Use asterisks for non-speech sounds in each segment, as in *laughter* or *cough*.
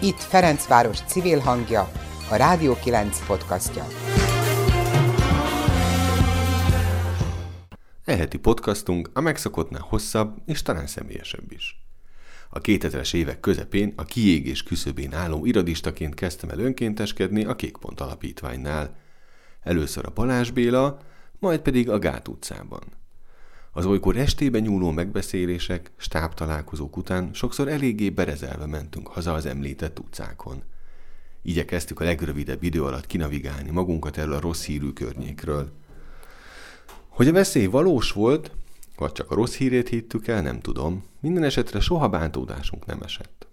Itt Ferencváros civil hangja, a Rádió 9 podcastja. Eheti podcastunk a megszokottnál hosszabb és talán személyesebb is. A 2000-es évek közepén a kiégés küszöbén álló iradistaként kezdtem el önkénteskedni a Kékpont Alapítványnál. Először a Balázs Béla, majd pedig a Gát utcában. Az olykor estében nyúló megbeszélések, stábtalálkozók után sokszor eléggé berezelve mentünk haza az említett utcákon. Igyekeztük a legrövidebb idő alatt kinavigálni magunkat el a rossz hírű környékről. Hogy a veszély valós volt, vagy csak a rossz hírét hittük el, nem tudom. Minden esetre soha bántódásunk nem esett.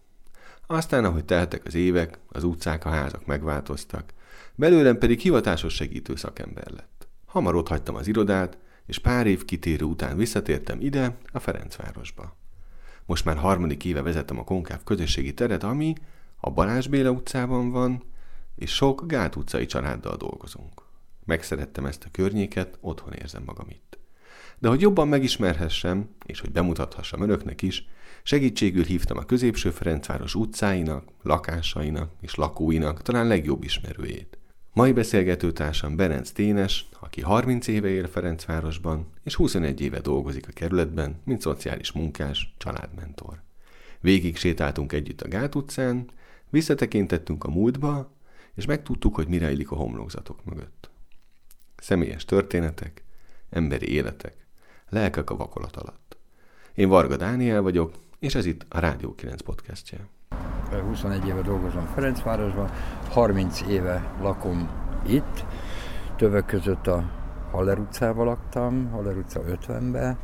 Aztán, ahogy teltek az évek, az utcák, a házak megváltoztak, belőlem pedig hivatásos segítő szakember lett. Hamar ott hagytam az irodát, és pár év kitérő után visszatértem ide, a Ferencvárosba. Most már harmadik éve vezetem a Konkáv közösségi teret, ami a Balázs Béla utcában van, és sok Gát utcai családdal dolgozunk. Megszerettem ezt a környéket, otthon érzem magam itt. De hogy jobban megismerhessem, és hogy bemutathassam önöknek is, segítségül hívtam a középső Ferencváros utcáinak, lakásainak és lakóinak talán legjobb ismerőjét. Mai beszélgetőtársam Berenc Ténes, aki 30 éve él Ferencvárosban, és 21 éve dolgozik a kerületben, mint szociális munkás, családmentor. Végig sétáltunk együtt a Gát utcán, visszatekintettünk a múltba, és megtudtuk, hogy mire illik a homlokzatok mögött. Személyes történetek, emberi életek, lelkek a vakolat alatt. Én Varga Dániel vagyok, és ez itt a Rádió 9 podcastje. 21 éve dolgozom Ferencvárosban, 30 éve lakom itt, tövök között a Haller utcában laktam, Haller utca 50-be,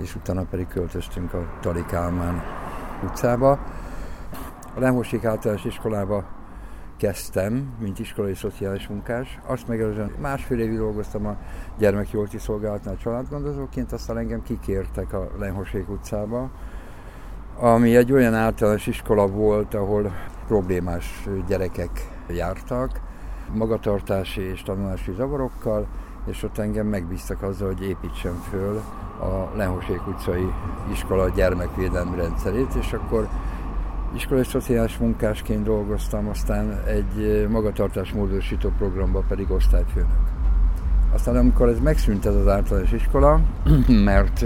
és utána pedig költöztünk a Tali utcába. A Lemhossék általános iskolába kezdtem, mint iskolai szociális munkás. Azt megelőzően másfél évig dolgoztam a gyermekjólti szolgálatnál családgondozóként, aztán engem kikértek a Lenhosék utcába, ami egy olyan általános iskola volt, ahol problémás gyerekek jártak, magatartási és tanulási zavarokkal, és ott engem megbíztak azzal, hogy építsem föl a Lenhosék utcai iskola gyermekvédelmi rendszerét, és akkor iskolai szociális munkásként dolgoztam, aztán egy magatartás módosító programban pedig osztályfőnök. Aztán amikor ez megszűnt ez az általános iskola, *clears throat* mert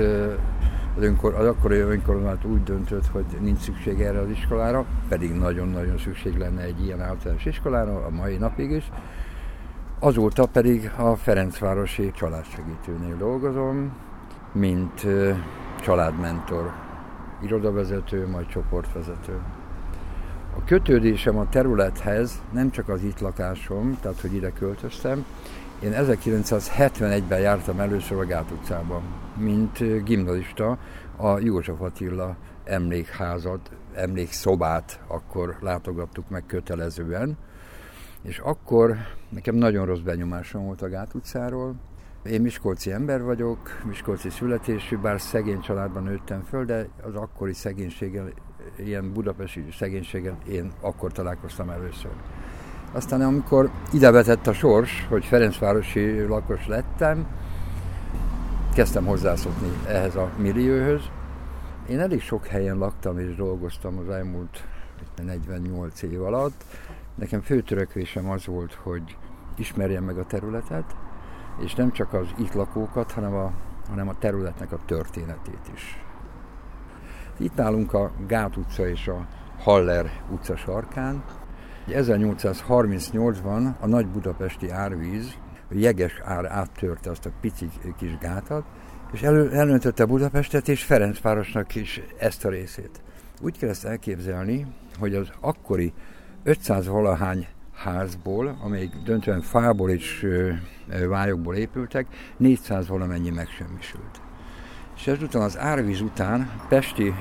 az, önkor, az akkori önkormányzat úgy döntött, hogy nincs szükség erre az iskolára, pedig nagyon-nagyon szükség lenne egy ilyen általános iskolára, a mai napig is. Azóta pedig a Ferencvárosi családsegítőnél dolgozom, mint családmentor, irodavezető, majd csoportvezető. A kötődésem a területhez nem csak az itt lakásom, tehát hogy ide költöztem, én 1971-ben jártam először a Gát utcában, mint gimnazista a József Attila emlékházat, emlékszobát akkor látogattuk meg kötelezően, és akkor nekem nagyon rossz benyomásom volt a Gát utcáról. Én miskolci ember vagyok, miskolci születésű, bár szegény családban nőttem föl, de az akkori szegénységgel, ilyen budapesti szegénységgel én akkor találkoztam először. Aztán amikor ide vetett a sors, hogy Ferencvárosi lakos lettem, kezdtem hozzászokni ehhez a millióhöz. Én elég sok helyen laktam és dolgoztam az elmúlt 48 év alatt. Nekem fő törekvésem az volt, hogy ismerjem meg a területet, és nem csak az itt lakókat, hanem a, hanem a területnek a történetét is. Itt állunk a Gát utca és a Haller utca sarkán, 1838-ban a nagy budapesti árvíz, a jeges ár áttörte azt a pici kis gátat, és elő, elöntötte Budapestet és Ferencvárosnak is ezt a részét. Úgy kell ezt elképzelni, hogy az akkori 500 valahány házból, amelyik döntően fából és vályokból épültek, 400 valamennyi megsemmisült. És ezután az árvíz után pesti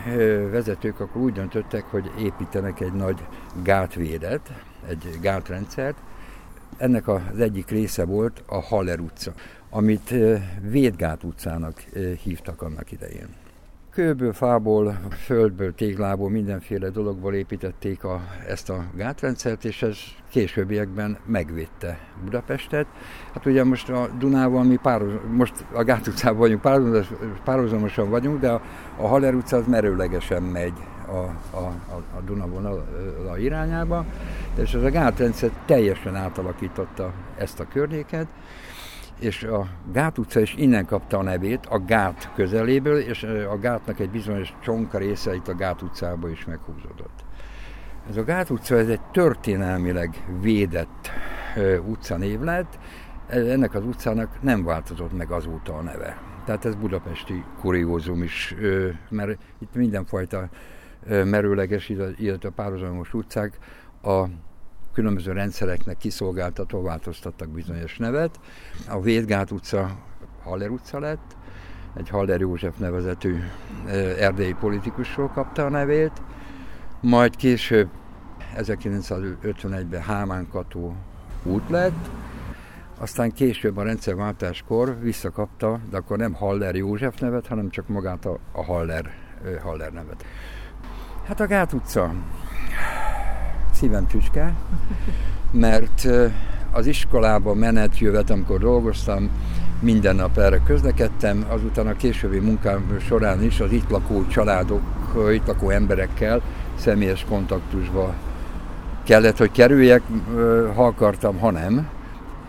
vezetők akkor úgy döntöttek, hogy építenek egy nagy gátvédet, egy gátrendszert. Ennek az egyik része volt a Haller utca, amit Védgát utcának hívtak annak idején kőből, fából, földből, téglából, mindenféle dologból építették a, ezt a gátrendszert, és ez későbbiekben megvédte Budapestet. Hát ugye most a Dunával mi pároz, most a Gát utcában vagyunk, párhuzamosan vagyunk, de a, a Haller utca az merőlegesen megy a, a, a Dunavonal irányába, és ez a gátrendszer teljesen átalakította ezt a környéket, és a Gát utca is innen kapta a nevét, a Gát közeléből, és a Gátnak egy bizonyos csonka része itt a Gát utcába is meghúzódott. Ez a Gát utca, ez egy történelmileg védett utcanév lett, ennek az utcának nem változott meg azóta a neve. Tehát ez budapesti kuriózum is, mert itt mindenfajta merőleges, illetve párhuzamos utcák a különböző rendszereknek kiszolgáltatva változtattak bizonyos nevet. A Védgát utca Haller utca lett, egy Haller József nevezetű erdélyi politikusról kapta a nevét, majd később 1951-ben Hámán Kató út lett, aztán később a rendszerváltáskor visszakapta, de akkor nem Haller József nevet, hanem csak magát a, Haller, Haller nevet. Hát a Gát utca szívem tücske, mert az iskolába menet jövet, amikor dolgoztam, minden nap erre közlekedtem, azután a későbbi munkám során is az itt lakó családok, itt lakó emberekkel személyes kontaktusba kellett, hogy kerüljek, ha akartam, ha nem.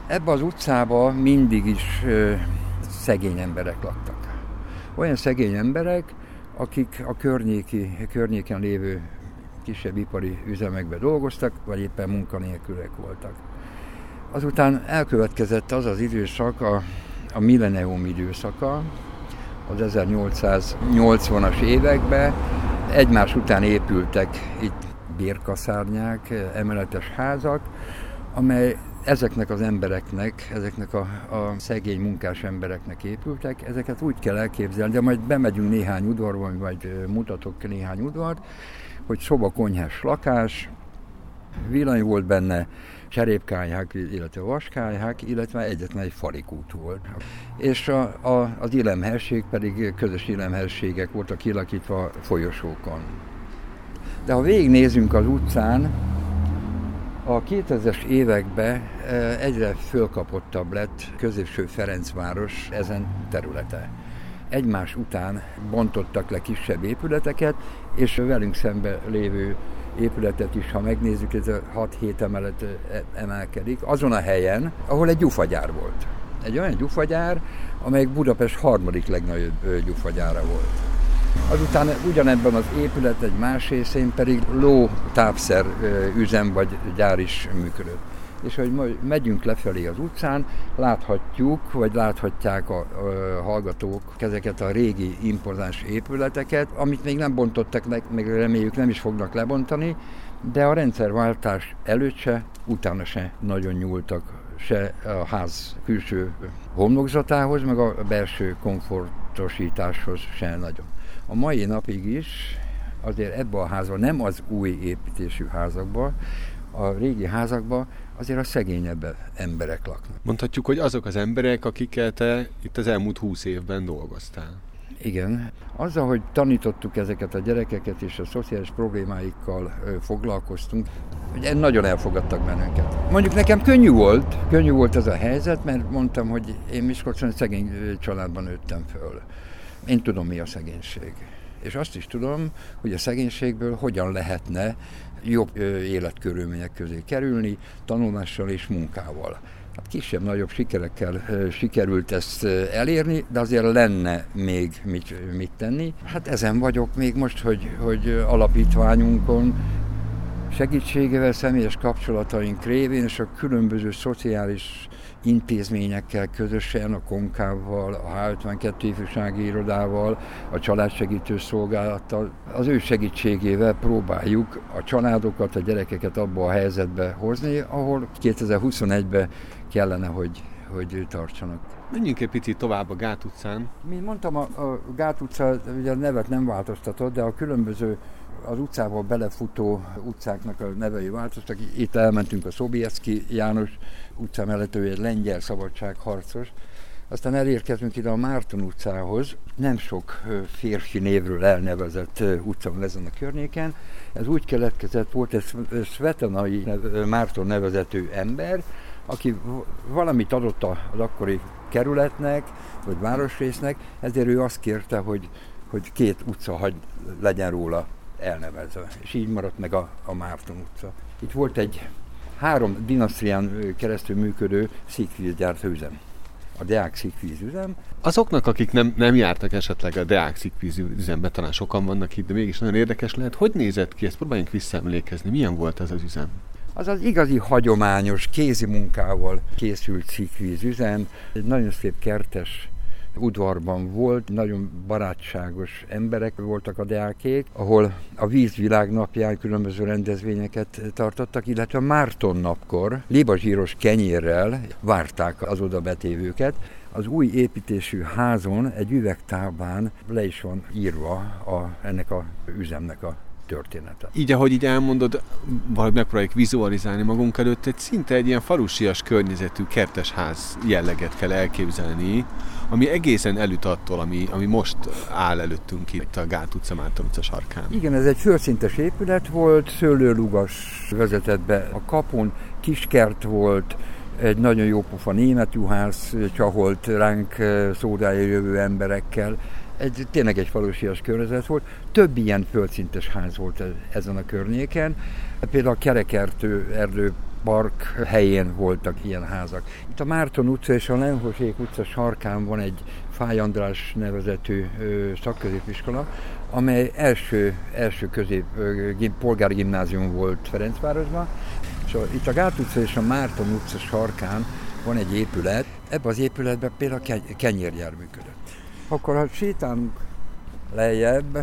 Ebbe az utcába mindig is szegény emberek laktak. Olyan szegény emberek, akik a környéki, környéken lévő kisebb ipari üzemekben dolgoztak, vagy éppen munkanélkülek voltak. Azután elkövetkezett az az időszak, a, a millenium időszaka, az 1880-as években. Egymás után épültek itt bérkaszárnyák, emeletes házak, amely ezeknek az embereknek, ezeknek a, a szegény munkás embereknek épültek, ezeket úgy kell elképzelni, de majd bemegyünk néhány udvarba, vagy mutatok néhány udvart, hogy szoba-konyhás lakás, villany volt benne, cserépkályhák, illetve vaskályhák, illetve egyetlen egy farikút volt. És a, a, az élemherség pedig közös élemherségek voltak kilakítva folyosókon. De ha végignézünk az utcán, a 2000-es években e, egyre fölkapottabb lett középső Ferencváros ezen területe. Egymás után bontottak le kisebb épületeket, és velünk szembe lévő épületet is, ha megnézzük, ez a 6-7 emelet emelkedik, azon a helyen, ahol egy gyufagyár volt. Egy olyan gyufagyár, amely Budapest harmadik legnagyobb gyufagyára volt. Azután ugyanebben az épület egy más részén pedig ló tápszer üzem vagy gyár is működött. És hogy megyünk lefelé az utcán, láthatjuk, vagy láthatják a, a hallgatók ezeket a régi impozáns épületeket, amit még nem bontottak, meg reméljük nem is fognak lebontani, de a rendszerváltás előtt se, utána se nagyon nyúltak se a ház külső homlokzatához, meg a belső komfortosításhoz se nagyon. A mai napig is azért ebbe a házba, nem az új építésű házakba, a régi házakba azért a szegényebb emberek laknak. Mondhatjuk, hogy azok az emberek, akikkel te itt az elmúlt húsz évben dolgoztál. Igen. Azzal, hogy tanítottuk ezeket a gyerekeket, és a szociális problémáikkal foglalkoztunk, hogy nagyon elfogadtak bennünket. Mondjuk nekem könnyű volt, könnyű volt ez a helyzet, mert mondtam, hogy én Miskolcon szegény családban nőttem föl. Én tudom, mi a szegénység. És azt is tudom, hogy a szegénységből hogyan lehetne jobb életkörülmények közé kerülni, tanulással és munkával. Hát kisebb-nagyobb sikerekkel sikerült ezt elérni, de azért lenne még mit, mit tenni. Hát ezen vagyok még most, hogy, hogy alapítványunkon segítségével, személyes kapcsolataink révén és a különböző szociális intézményekkel közösen, a Konkával, a H52 ifjúsági irodával, a családsegítő szolgálattal, az ő segítségével próbáljuk a családokat, a gyerekeket abba a helyzetbe hozni, ahol 2021-ben kellene, hogy, hogy tartsanak. Menjünk egy picit tovább a Gát utcán. Mint mondtam, a, a Gát utca ugye a nevet nem változtatott, de a különböző az utcából belefutó utcáknak a nevei változtak. Itt elmentünk a Szobieszki János utca mellett, ő egy lengyel szabadságharcos. Aztán elérkezünk ide a Márton utcához, nem sok férfi névről elnevezett utca van ezen a környéken. Ez úgy keletkezett, volt ez Svetanai Márton nevezető ember, aki valamit adott az akkori kerületnek, vagy városrésznek, ezért ő azt kérte, hogy, hogy két utca hagy legyen róla elnevezve. És így maradt meg a, a Márton utca. Itt volt egy három dinasztrián keresztül működő szikvízgyártó üzem. A Deák szikvíz üzem. Azoknak, akik nem, nem jártak esetleg a Deák szikvíz üzembe, talán sokan vannak itt, de mégis nagyon érdekes lehet. Hogy nézett ki? Ezt próbáljunk visszaemlékezni. Milyen volt ez az üzem? Az az igazi hagyományos kézi munkával készült szikvíz üzem. Egy nagyon szép kertes udvarban volt, nagyon barátságos emberek voltak a deákék, ahol a vízvilág napján különböző rendezvényeket tartottak, illetve a Márton napkor libazsíros kenyérrel várták az oda betévőket. Az új építésű házon egy üvegtáblán le is van írva a, ennek a üzemnek a története. Így, ahogy így elmondod, valahogy megpróbáljuk vizualizálni magunk előtt, egy szinte egy ilyen falusias környezetű kertesház jelleget kell elképzelni, ami egészen elüt attól, ami, ami most áll előttünk itt a Gát utca, Márton utca sarkán. Igen, ez egy földszintes épület volt, szőlőlugas vezetett be a kapun, kiskert volt, egy nagyon jó pofa német juhász csaholt ránk eh, szódája jövő emberekkel, egy, tényleg egy falusias környezet volt. Több ilyen földszintes ház volt e- ezen a környéken. Például a Kerekertő erdő park helyén voltak ilyen házak. Itt a Márton utca és a Lenhosék utca sarkán van egy Fáj András nevezetű szakközépiskola, amely első, első közép polgári gimnázium volt Ferencvárosban. És a, itt a Gát utca és a Márton utca sarkán van egy épület, ebben az épületben például kenyérgyár működött. Akkor ha sétálunk lejjebb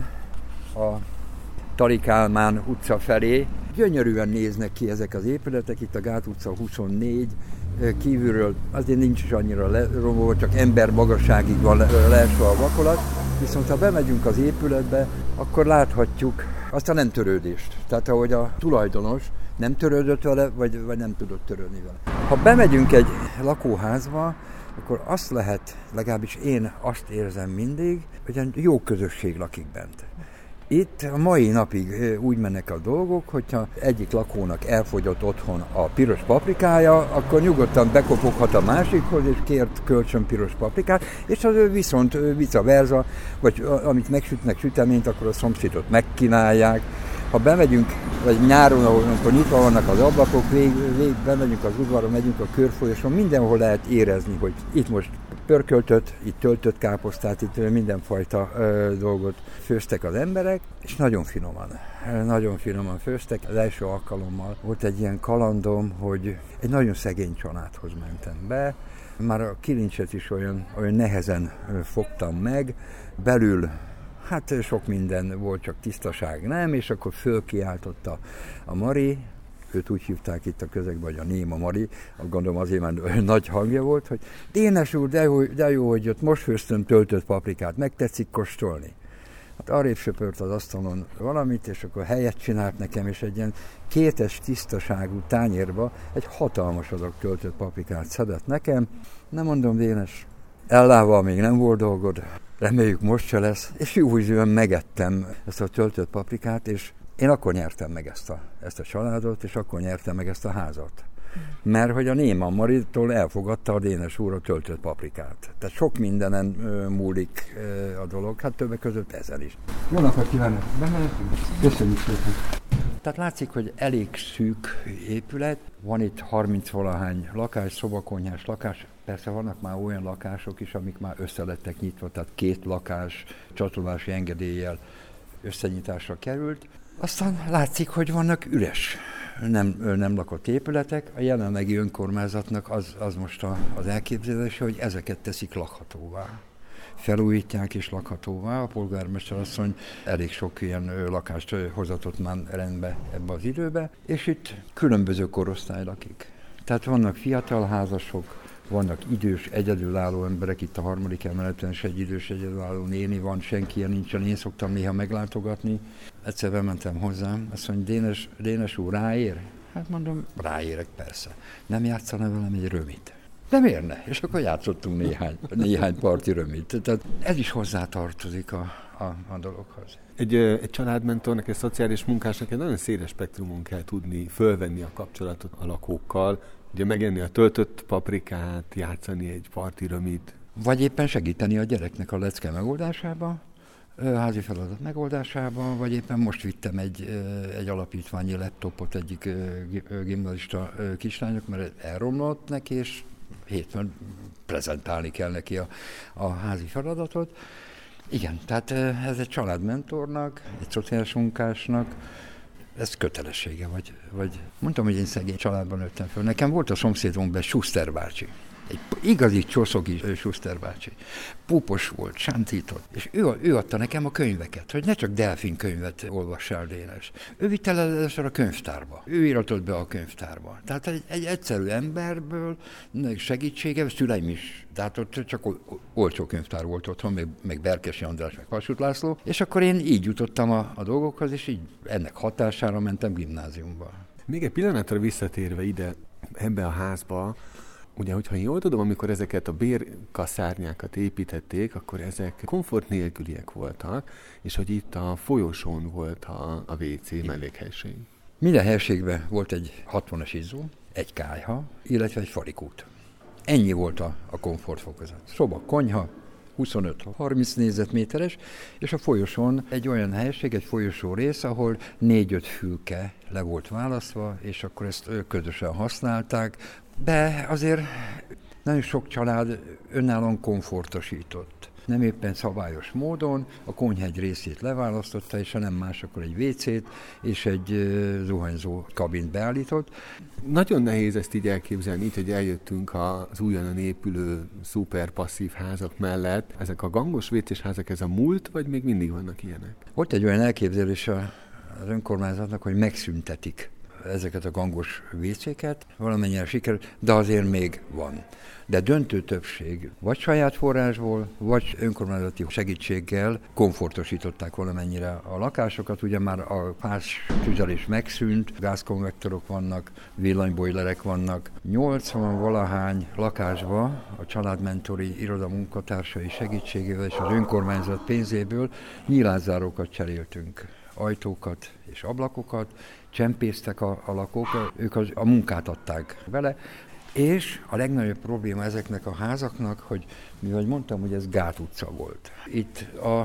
a Tarikálmán utca felé, gyönyörűen néznek ki ezek az épületek, itt a Gát utca 24, kívülről azért nincs is annyira leromolva, csak ember magasságig van leesve a vakolat, viszont ha bemegyünk az épületbe, akkor láthatjuk azt a nem törődést. Tehát ahogy a tulajdonos nem törődött vele, vagy, vagy nem tudott törődni vele. Ha bemegyünk egy lakóházba, akkor azt lehet, legalábbis én azt érzem mindig, hogy egy jó közösség lakik bent. Itt a mai napig úgy mennek a dolgok, hogyha egyik lakónak elfogyott otthon a piros paprikája, akkor nyugodtan bekopoghat a másikhoz, és kért kölcsön piros paprikát, és az ő viszont vice versa, vagy amit megsütnek süteményt, akkor a szomszédot megkínálják, ha bemegyünk, vagy nyáron, ahol amikor nyitva vannak az ablakok, vég, vég, bemegyünk az udvarra, megyünk a körfolyoson, mindenhol lehet érezni, hogy itt most pörköltött, itt töltött káposztát, itt mindenfajta ö, dolgot főztek az emberek, és nagyon finoman, nagyon finoman főztek. Az első alkalommal volt egy ilyen kalandom, hogy egy nagyon szegény családhoz mentem be, már a kilincset is olyan, olyan nehezen fogtam meg, belül hát sok minden volt, csak tisztaság nem, és akkor fölkiáltotta a Mari, őt úgy hívták itt a közegben, hogy a Néma Mari, gondolom azért már *laughs* nagy hangja volt, hogy Dénes úr, de jó, de jó hogy jött, most főztem töltött paprikát, meg tetszik kóstolni. Hát arrébb söpört az asztalon valamit, és akkor helyet csinált nekem, és egy ilyen kétes tisztaságú tányérba egy hatalmas adag töltött paprikát szedett nekem. Nem mondom, Dénes, ellával még nem volt dolgod, reméljük most se lesz, és jó ízűen megettem ezt a töltött paprikát, és én akkor nyertem meg ezt a, ezt a családot, és akkor nyertem meg ezt a házat. Mert hogy a Néma Maritól elfogadta a Dénes úr a töltött paprikát. Tehát sok mindenen ö, múlik ö, a dolog, hát többek között ezen is. Jó napot kívánok! Bemehetünk? Köszönjük szépen! Tehát látszik, hogy elég szűk épület, van itt 30 valahány lakás, szobakonyhás lakás, persze vannak már olyan lakások is, amik már összelettek nyitva, tehát két lakás csatolási engedéllyel összenyitásra került. Aztán látszik, hogy vannak üres, nem, nem lakott épületek. A jelenlegi önkormányzatnak az, az most a, az elképzelése, hogy ezeket teszik lakhatóvá felújítják és lakhatóvá. A polgármester asszony elég sok ilyen lakást hozatott már rendbe ebbe az időbe, és itt különböző korosztály lakik. Tehát vannak fiatal házasok, vannak idős, egyedülálló emberek, itt a harmadik emeleten is egy idős, egyedülálló néni van, senki ilyen nincsen, én szoktam néha meglátogatni. Egyszer bementem hozzám, azt mondja, Dénes, Dénes úr, ráér? Hát mondom, ráérek persze. Nem játszana velem egy römit. De miért ne? És akkor játszottunk néhány, néhány parti römit. Tehát ez is hozzátartozik a, a, a dologhoz. Egy, egy családmentornak, egy szociális munkásnak egy nagyon széles spektrumon kell tudni fölvenni a kapcsolatot a lakókkal, ugye megenni a töltött paprikát, játszani egy parti römit. Vagy éppen segíteni a gyereknek a lecke megoldásába, házi feladat megoldásában, vagy éppen most vittem egy, egy alapítványi laptopot egyik gimnazista kislányok, mert elromlott neki, és hétfőn prezentálni kell neki a, a házi feladatot. Igen, tehát ez egy családmentornak, egy szociális munkásnak, ez kötelessége, vagy, vagy mondtam, hogy én szegény családban nőttem föl. Nekem volt a szomszédunkban Schuster bácsi, egy igazi csoszogi Schuster bácsi. Púpos volt, sántított, és ő, ő adta nekem a könyveket, hogy ne csak delfin könyvet olvassál Dénes. Ő vitte el először a könyvtárba. Ő íratott be a könyvtárba. Tehát egy, egy egyszerű emberből segítsége, szüleim is tehát ott csak olcsó könyvtár volt otthon, meg, meg Berkesi András, meg Vasút László, és akkor én így jutottam a, a dolgokhoz, és így ennek hatására mentem gimnáziumba. Még egy pillanatra visszatérve ide, ebbe a házba, Ugye, hogyha én jól tudom, amikor ezeket a bérkaszárnyákat építették, akkor ezek komfort nélküliek voltak, és hogy itt a folyosón volt a, a WC mellékhelység. Minden helységben volt egy 60-as izzó, egy kájha, illetve egy farikút. Ennyi volt a, a komfortfokozat. Szoba, konyha, 25-30 négyzetméteres, és a folyosón egy olyan helység, egy folyosó rész, ahol négy-öt fülke le volt választva, és akkor ezt közösen használták, de azért nagyon sok család önállóan komfortosított. Nem éppen szabályos módon, a konyha egy részét leválasztotta, és ha nem más, akkor egy WC-t és egy zuhanyzó kabint beállított. Nagyon nehéz ezt így elképzelni, így, hogy eljöttünk az újonnan épülő szuper passzív házak mellett. Ezek a gangos vécés házak, ez a múlt, vagy még mindig vannak ilyenek? Volt egy olyan elképzelés az önkormányzatnak, hogy megszüntetik ezeket a gangos vécéket, valamennyire sikerült, de azért még van. De döntő többség vagy saját forrásból, vagy önkormányzati segítséggel komfortosították valamennyire a lakásokat. Ugye már a fás tüzelés megszűnt, gázkonvektorok vannak, villanybojlerek vannak. 80 valahány lakásba a családmentori iroda munkatársai segítségével és az önkormányzat pénzéből nyílászárókat cseréltünk ajtókat és ablakokat, csempésztek a, a lakók, ők az, a munkát adták vele, és a legnagyobb probléma ezeknek a házaknak, hogy mivel mondtam, hogy ez Gát utca volt. Itt a,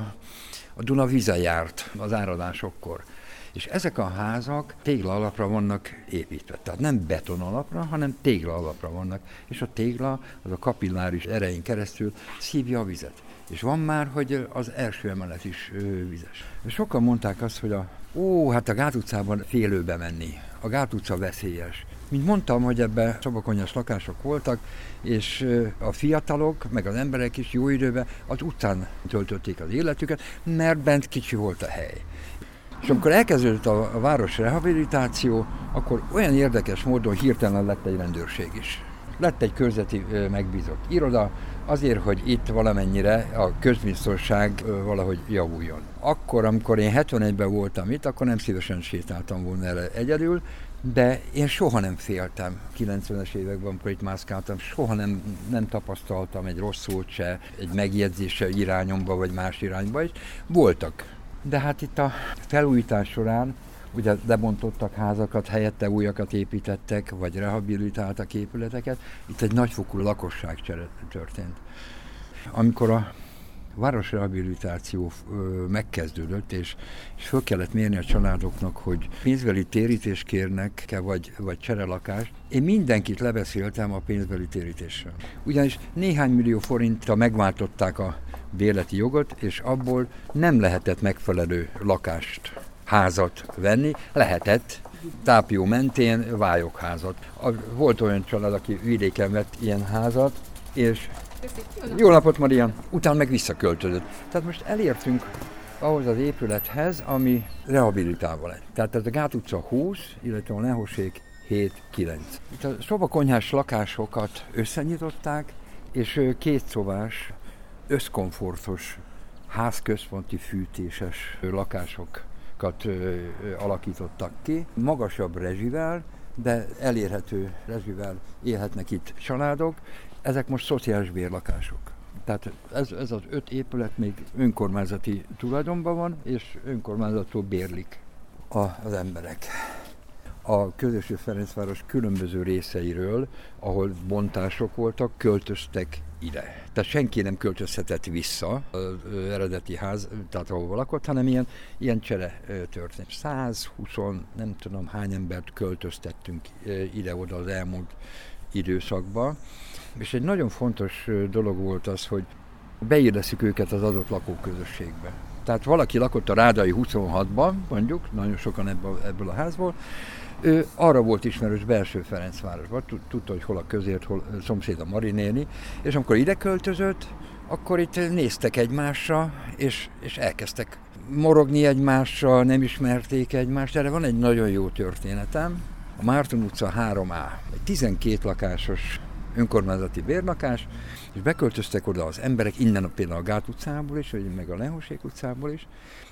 a Duna vize járt az áradásokkor. És ezek a házak tégla alapra vannak építve. Tehát nem beton alapra, hanem tégla alapra vannak. És a tégla az a kapilláris erején keresztül szívja a vizet. És van már, hogy az első emelet is vizes. Sokan mondták azt, hogy a Ó, hát a Gát utcában félőbe menni. A Gát utca veszélyes. Mint mondtam, hogy ebben szobakonyas lakások voltak, és a fiatalok, meg az emberek is jó időben az utcán töltötték az életüket, mert bent kicsi volt a hely. És amikor elkezdődött a, a város rehabilitáció, akkor olyan érdekes módon hirtelen lett egy rendőrség is. Lett egy körzeti megbízott iroda, azért, hogy itt valamennyire a közbiztonság valahogy javuljon. Akkor, amikor én 71-ben voltam itt, akkor nem szívesen sétáltam volna erre egyedül, de én soha nem féltem 90-es években, amikor itt mászkáltam, soha nem, nem tapasztaltam egy rossz szót se, egy megjegyzése irányomba, vagy más irányba is. Voltak. De hát itt a felújítás során ugye lebontottak házakat, helyette újakat építettek, vagy rehabilitáltak épületeket. Itt egy nagyfokú lakosságcsere történt. Amikor a városrehabilitáció megkezdődött, és, és föl kellett mérni a családoknak, hogy pénzbeli térítést kérnek-e, vagy, vagy cserelakást. Én mindenkit lebeszéltem a pénzbeli térítéssel. Ugyanis néhány millió forintra megváltották a béleti jogot, és abból nem lehetett megfelelő lakást házat venni, lehetett tápió mentén vályokházat. Volt olyan család, aki vidéken vett ilyen házat, és jó napot, Marian! Utána meg visszaköltözött. Tehát most elértünk ahhoz az épülethez, ami rehabilitálva lett. Tehát ez a Gát utca 20, illetve a Nehosék 7-9. Itt a szobakonyhás lakásokat összenyitották, és két szobás, összkomfortos, házközponti fűtéses lakások alakítottak ki, magasabb rezsivel, de elérhető rezsivel élhetnek itt családok. Ezek most szociális bérlakások. Tehát ez, ez az öt épület még önkormányzati tulajdonban van, és önkormányzattól bérlik az emberek. a közösség Ferencváros különböző részeiről, ahol bontások voltak, költöztek ide. Tehát senki nem költözhetett vissza az eredeti ház, tehát ahol lakott, hanem ilyen, ilyen csere történt. 120, nem tudom hány embert költöztettünk ide-oda az elmúlt időszakban, és egy nagyon fontos dolog volt az, hogy beérdeszik őket az adott lakóközösségbe. Tehát valaki lakott a Rádai 26-ban, mondjuk, nagyon sokan ebből, ebből a házból, ő arra volt ismerős belső Ferencvárosban, tudta, hogy hol a közért, hol a szomszéd a Marinéni, és amikor ide költözött, akkor itt néztek egymásra, és, és elkezdtek morogni egymásra, nem ismerték egymást. Erre van egy nagyon jó történetem. A Márton utca 3A, egy 12 lakásos önkormányzati bérlakás, és beköltöztek oda az emberek, innen például a Gát utcából is, vagy meg a Lehosék utcából is,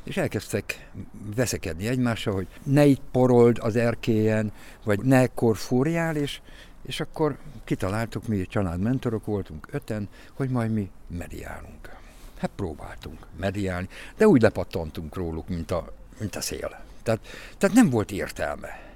és elkezdtek veszekedni egymással, hogy ne itt porold az erkélyen, vagy ne ekkor fúrjál, és, és akkor kitaláltuk, mi családmentorok voltunk öten, hogy majd mi mediálunk. Hát próbáltunk mediálni, de úgy lepattantunk róluk, mint a, mint a szél. Tehát, tehát nem volt értelme.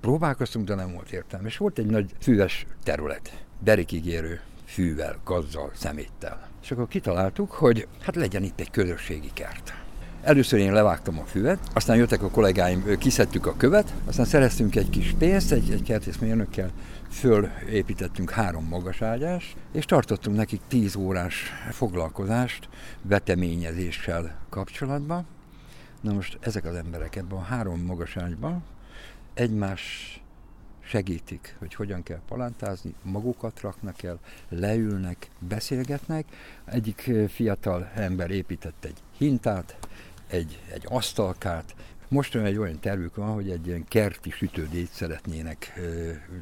Próbálkoztunk, de nem volt értelme. És volt egy nagy füves terület, berikigérő fűvel, gazzal, szeméttel. És akkor kitaláltuk, hogy hát legyen itt egy közösségi kert. Először én levágtam a füvet, aztán jöttek a kollégáim, kiszedtük a követ, aztán szereztünk egy kis pénzt, egy, egy kertészmérnökkel fölépítettünk három magaságyást, és tartottunk nekik tíz órás foglalkozást veteményezéssel kapcsolatban. Na most ezek az emberek ebben a három magaságyban egymás segítik, hogy hogyan kell palántázni, magukat raknak el, leülnek, beszélgetnek. Egyik fiatal ember épített egy hintát, egy, egy asztalkát, most egy olyan tervük van, hogy egy ilyen kerti sütődét szeretnének,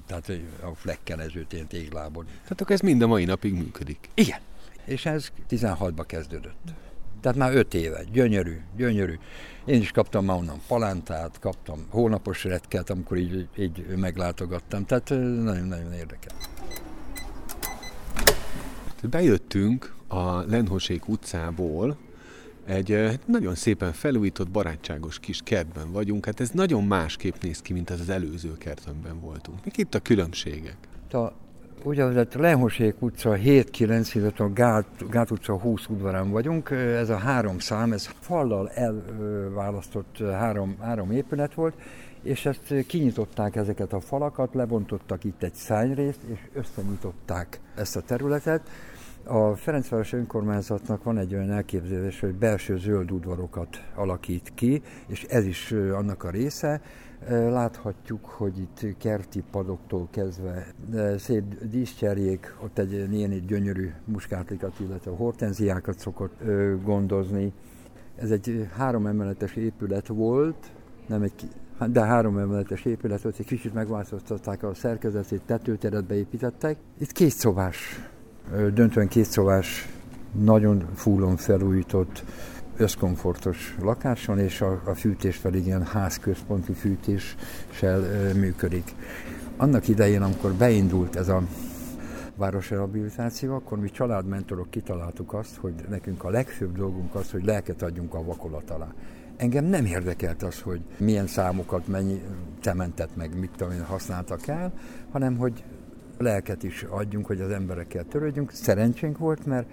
tehát a flekkelezőt, ilyen téglából. Tehát akkor ez mind a mai napig működik? Igen. És ez 16-ba kezdődött. Tehát már 5 éve. Gyönyörű, gyönyörű. Én is kaptam már onnan palántát, kaptam hónapos retket, amikor így, így meglátogattam. Tehát nagyon-nagyon érdekes. Bejöttünk a Lenhosék utcából, egy nagyon szépen felújított, barátságos kis kertben vagyunk. Hát ez nagyon másképp néz ki, mint az az előző kert, amiben voltunk. Mik itt a különbségek? A úgynevezett Lenhosék utca 7-9, illetve a Gát, Gát utca 20 udvarán vagyunk. Ez a három szám, ez fallal elválasztott három, három épület volt, és ezt kinyitották ezeket a falakat, lebontottak itt egy szányrészt, és összenyitották ezt a területet. A Ferencváros önkormányzatnak van egy olyan elképzelés, hogy belső zöld udvarokat alakít ki, és ez is annak a része. Láthatjuk, hogy itt kerti padoktól kezdve szép díszcserjék, ott egy ilyen gyönyörű muskátlikat, illetve hortenziákat szokott gondozni. Ez egy három emeletes épület volt, nem egy de három emeletes épület volt, egy kicsit megváltoztatták a szerkezetét, tetőteret beépítettek. Itt két szobás, döntően két szobás, nagyon fullon felújított összkomfortos lakáson, és a, a fűtés pedig ilyen házközponti fűtéssel ö, működik. Annak idején, amikor beindult ez a városrehabilitáció, akkor mi családmentorok kitaláltuk azt, hogy nekünk a legfőbb dolgunk az, hogy lelket adjunk a vakolat alá. Engem nem érdekelt az, hogy milyen számokat, mennyi cementet, meg mit tudom én használtak el, hanem hogy lelket is adjunk, hogy az emberekkel törődjünk. Szerencsénk volt, mert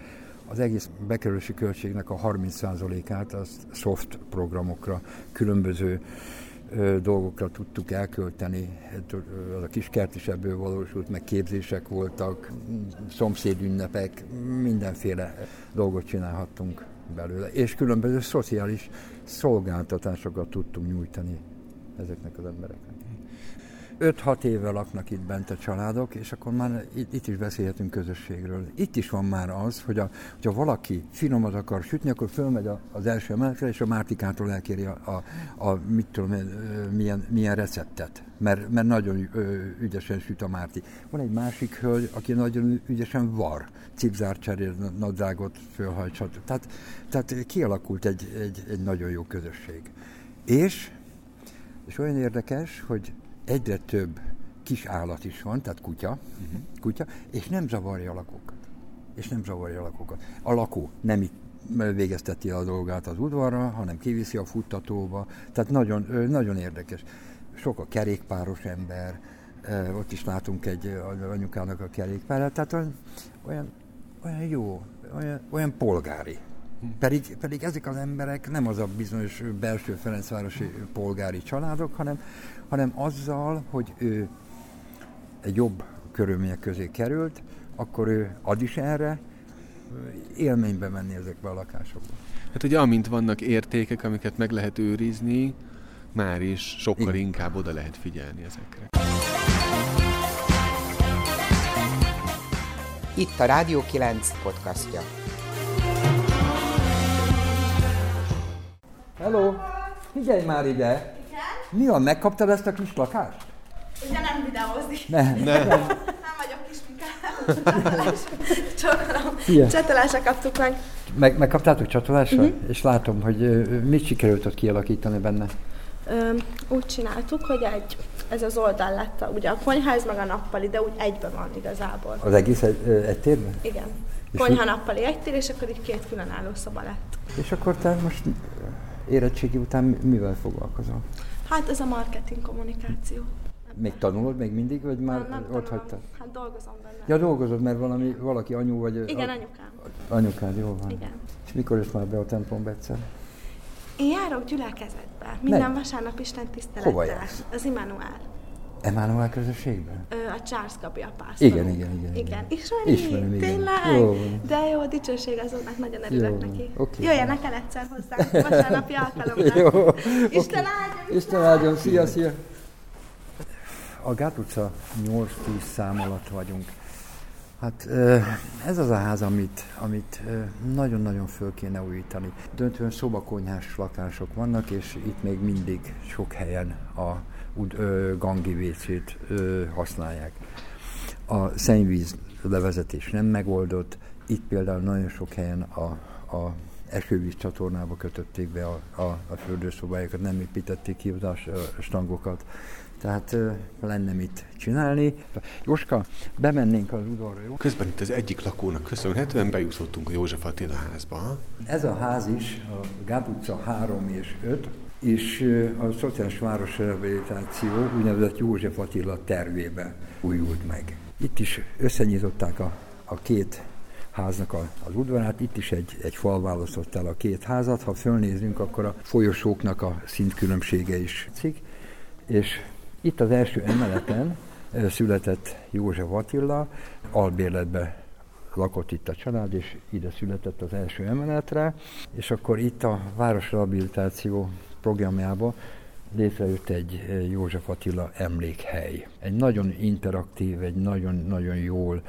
az egész bekerülési költségnek a 30%-át az soft programokra, különböző dolgokra tudtuk elkölteni. Az a kis kert is ebből valósult, meg képzések voltak, szomszédünnepek, mindenféle dolgot csinálhattunk belőle. És különböző szociális szolgáltatásokat tudtunk nyújtani ezeknek az embereknek. 5-6 éve laknak itt bent a családok, és akkor már itt, itt is beszélhetünk közösségről. Itt is van már az, hogy a, hogyha valaki finomat akar sütni, akkor fölmegy az első emeletre, és a Mártikától elkéri a, a, a mit tudom, milyen, milyen receptet, mert, mert nagyon ügyesen süt a Márti. Van egy másik hölgy, aki nagyon ügyesen var, cipzárt cserél, nadrágot fölhajtsat. Tehát, tehát kialakult egy, egy, egy nagyon jó közösség. És, és olyan érdekes, hogy egyre több kis állat is van, tehát kutya, uh-huh. kutya, és nem zavarja a lakókat. És nem zavarja a lakókat. A lakó nem itt végezteti a dolgát az udvarra, hanem kiviszi a futtatóba, tehát nagyon, nagyon érdekes. sok a kerékpáros ember, ott is látunk egy anyukának a kerékpárát, tehát olyan, olyan, olyan jó, olyan, olyan polgári. Pedig, pedig ezek az emberek nem az a bizonyos belső Ferencvárosi polgári családok, hanem, hanem azzal, hogy ő egy jobb körülmények közé került, akkor ő ad is erre, élménybe menni ezekbe a lakásokba. Hát ugye amint vannak értékek, amiket meg lehet őrizni, már is sokkal Igen. inkább oda lehet figyelni ezekre. Itt a Rádió 9 podcastja. Hello! Figyelj már ide! Igen? Mi van, megkaptad ezt a kis lakást? Ugye nem videózni. Nem. Nem. nem vagyok kis Mikál. Csatolásra kaptuk meg. meg. Megkaptátok csatolásra? Uh-huh. És látom, hogy mit sikerült ott kialakítani benne? Úgy csináltuk, hogy egy, ez az oldal lett, a, ugye a konyház meg a nappali, de úgy egyben van igazából. Az egész egy, egy térben? Igen. És Konyha nappali egy tér, és akkor így két különálló szoba lett. És akkor te most érettségi után mivel foglalkozol? Hát ez a marketing kommunikáció. Még tanulod még mindig, vagy már nem, nem ott hagytad? Hát dolgozom benne. Ja, dolgozod, mert valami, valaki anyu vagy... Igen, a... anyukám. Anyukád, jó van. Igen. És mikor jössz már be a templomba egyszer? Én járok gyülekezetbe. Minden ne. vasárnap Isten tisztelettel. Hova jársz? Az Immanuel. Emmanuel közösségben? Ö, a Charles Gabi a pásztor. Igen, igen, igen. Igen. Ismeri? Ismerem, igen. Tényleg? Jó. De jó, dicsőség azoknak, nagyon örülök jó. neki. Okay. Jöjjenek el egyszer hozzá, vasárnapi alkalomra. *laughs* jó. Isten áldjon! Isten áldjon, szia, szia! A Gát utca 8-10 szám alatt vagyunk. Hát ez az a ház, amit, amit nagyon-nagyon föl kéne újítani. Döntően szobakonyhás lakások vannak, és itt még mindig sok helyen a gangi vécét használják. A szennyvíz levezetés nem megoldott, itt például nagyon sok helyen a, a esővíz csatornába kötötték be a, a, a fürdőszobájukat, nem építették ki a stangokat. Tehát lenne mit csinálni. Jóska, bemennénk az udvarra, jó? Közben itt az egyik lakónak köszönhetően bejutottunk a József Attila házba. Ez a ház is, a Gáb utca 3 és 5, és a Szociális Városrehabilitáció úgynevezett József Attila tervébe újult meg. Itt is összenyitották a, a két háznak a, az udvarát, itt is egy, egy fal választott el a két házat, ha fölnézünk, akkor a folyosóknak a szintkülönbsége is cik, és itt az első emeleten született József Attila, albérletbe lakott itt a család, és ide született az első emeletre, és akkor itt a városrehabilitáció programjában létrejött egy József Attila emlékhely. Egy nagyon interaktív, egy nagyon-nagyon jól